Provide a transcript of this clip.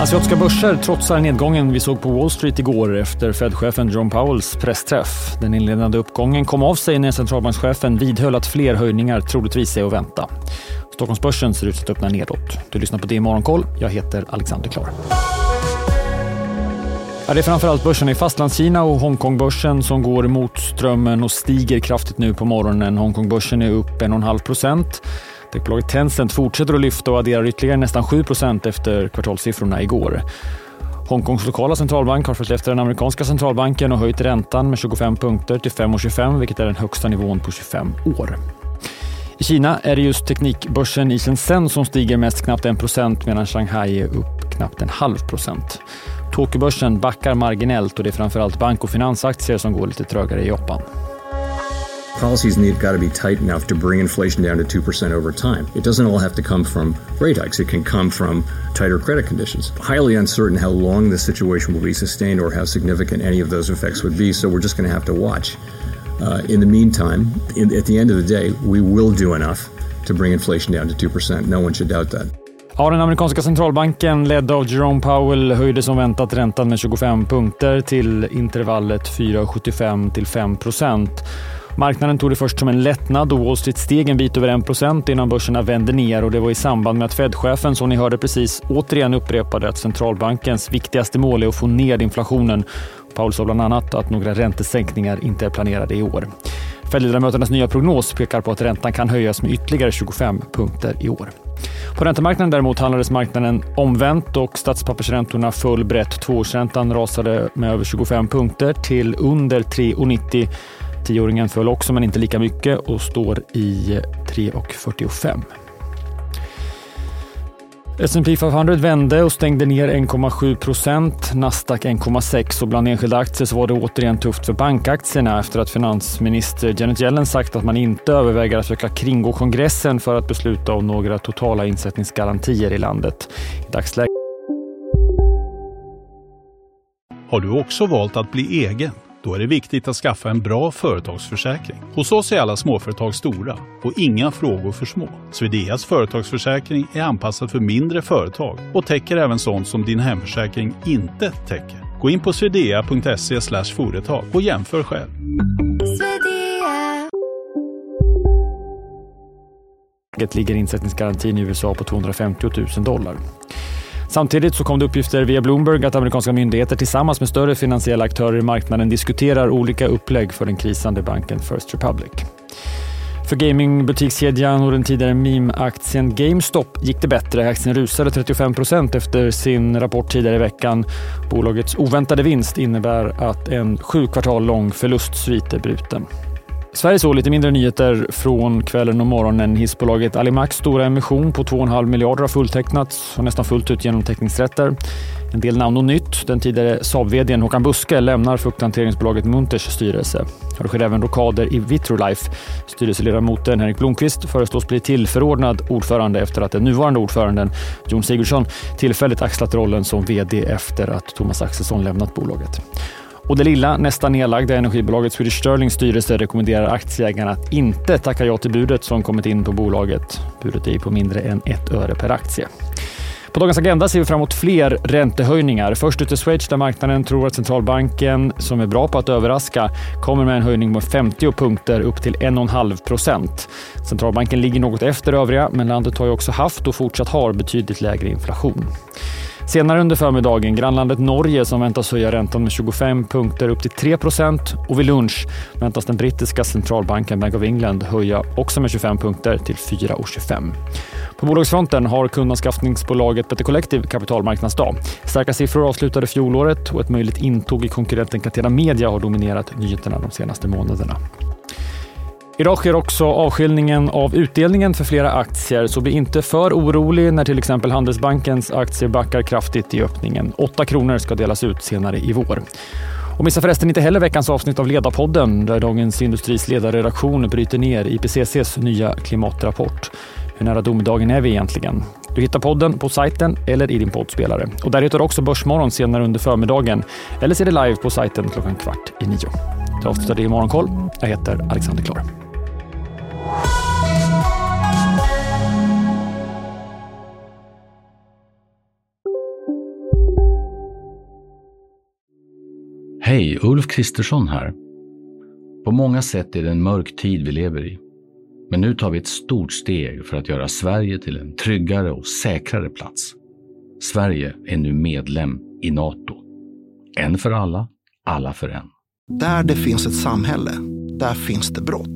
Asiatiska börser trotsar nedgången vi såg på Wall Street igår efter Fed-chefen John Powells pressträff. Den inledande uppgången kom av sig när centralbankschefen vidhöll att fler höjningar troligtvis är att vänta. Stockholmsbörsen ser ut att öppna nedåt. Du lyssnar på det i Morgonkoll. Jag heter Alexander Klar. Ja, det är framförallt börsen i Fastlandskina och Hongkongbörsen som går mot strömmen och stiger kraftigt nu på morgonen. Hongkongbörsen är upp 1,5 procent. Techbolaget Tencent fortsätter att lyfta och adderar ytterligare nästan 7% efter kvartalssiffrorna igår. Hongkongs lokala centralbank har följt efter den amerikanska centralbanken och höjt räntan med 25 punkter till 5,25 vilket är den högsta nivån på 25 år. I Kina är det just teknikbörsen i Shenzhen som stiger mest, knappt 1% medan Shanghai är upp knappt en halv procent. Tokyobörsen backar marginellt och det är framförallt bank och finansaktier som går lite trögare i Japan. Policies need got to be tight enough to bring inflation down to 2% over time. It doesn't all have to come from rate hikes. It can come from tighter credit conditions. Highly uncertain how long the situation will be sustained or how significant any of those effects would be, so we're just going to have to watch. Uh, in the meantime, in, at the end of the day, we will do enough to bring inflation down to 2%. No one should doubt that. Ja, den amerikanska centralbanken ledd av Jerome Powell höjde som väntat räntan med 25 punkter till intervallet 4,75 till 5 procent. Marknaden tog det först som en lättnad och Wall Street steg en bit över 1 innan börserna vände ner och det var i samband med att Fed-chefen, som ni hörde precis, återigen upprepade att centralbankens viktigaste mål är att få ner inflationen. Paul sa bland annat att några räntesänkningar inte är planerade i år. Fed-ledamöternas nya prognos pekar på att räntan kan höjas med ytterligare 25 punkter i år. På räntemarknaden däremot handlades marknaden omvänt och statspappersräntorna föll brett. Tvåårsräntan rasade med över 25 punkter till under 3,90 Tioåringen föll också, men inte lika mycket och står i 3,45. S&P 500 vände och stängde ner 1,7 procent. Nasdaq 1,6 och bland enskilda aktier så var det återigen tufft för bankaktierna efter att finansminister Janet Yellen sagt att man inte överväger att försöka kringgå kongressen för att besluta om några totala insättningsgarantier i landet. I dagsläget. Har du också valt att bli egen? Då är det viktigt att skaffa en bra företagsförsäkring. Hos oss är alla småföretag stora och inga frågor för små. Swedeas företagsförsäkring är anpassad för mindre företag och täcker även sånt som din hemförsäkring inte täcker. Gå in på swedea.se företag och jämför själv. ligger insättningsgarantin i USA på 250 000 dollar. Samtidigt så kom det uppgifter via Bloomberg att amerikanska myndigheter tillsammans med större finansiella aktörer i marknaden diskuterar olika upplägg för den krisande banken First Republic. För gamingbutikskedjan och den tidigare meme-aktien GameStop gick det bättre. Aktien rusade 35% efter sin rapport tidigare i veckan. Bolagets oväntade vinst innebär att en sju kvartal lång förlustsvit är bruten. Sverige såg lite mindre nyheter från kvällen och morgonen. Hissbolaget Alimax stora emission på 2,5 miljarder har fulltecknats och nästan fullt ut genom teckningsrätter. En del namn och nytt. Den tidigare Saab-vdn Håkan Buske lämnar fukthanteringsbolaget Munters styrelse. Det sker även rockader i Vitrolife. Styrelseledamoten Henrik Blomqvist föreslås bli tillförordnad ordförande efter att den nuvarande ordföranden Jon Sigurdsson tillfälligt axlat rollen som vd efter att Thomas Axelsson lämnat bolaget. Och det lilla, nästan nedlagda energibolaget Swedish Sterlings styrelse rekommenderar aktieägarna att inte tacka ja till budet som kommit in på bolaget. Budet är på mindre än ett öre per aktie. På dagens agenda ser vi fram emot fler räntehöjningar. Först ut är Schweiz där marknaden tror att centralbanken, som är bra på att överraska, kommer med en höjning med 50 punkter upp till 1,5 procent. Centralbanken ligger något efter övriga, men landet har ju också haft och fortsatt har betydligt lägre inflation. Senare under förmiddagen grannlandet Norge som väntas höja räntan med 25 punkter upp till 3% och vid lunch väntas den brittiska centralbanken Bank of England höja också med 25 punkter till 4,25. På bolagsfronten har kundanskaffningsbolaget Better Collective kapitalmarknadsdag. Starka siffror avslutade fjolåret och ett möjligt intåg i konkurrenten Catena Media har dominerat nyheterna de senaste månaderna. Idag sker också avskiljningen av utdelningen för flera aktier, så bli inte för orolig när till exempel Handelsbankens aktier backar kraftigt i öppningen. 8 kronor ska delas ut senare i vår. Och missa förresten inte heller veckans avsnitt av Ledarpodden där Dagens Industris ledarredaktion bryter ner IPCCs nya klimatrapport. Hur nära domedagen är vi egentligen? Du hittar podden på sajten eller i din poddspelare. Och där hittar du också Börsmorgon senare under förmiddagen eller ser det live på sajten klockan kvart i nio. Du avslutar det i Morgonkoll. Jag heter Alexander Klar. Hej, Ulf Kristersson här. På många sätt är det en mörk tid vi lever i. Men nu tar vi ett stort steg för att göra Sverige till en tryggare och säkrare plats. Sverige är nu medlem i Nato. En för alla, alla för en. Där det finns ett samhälle, där finns det brott.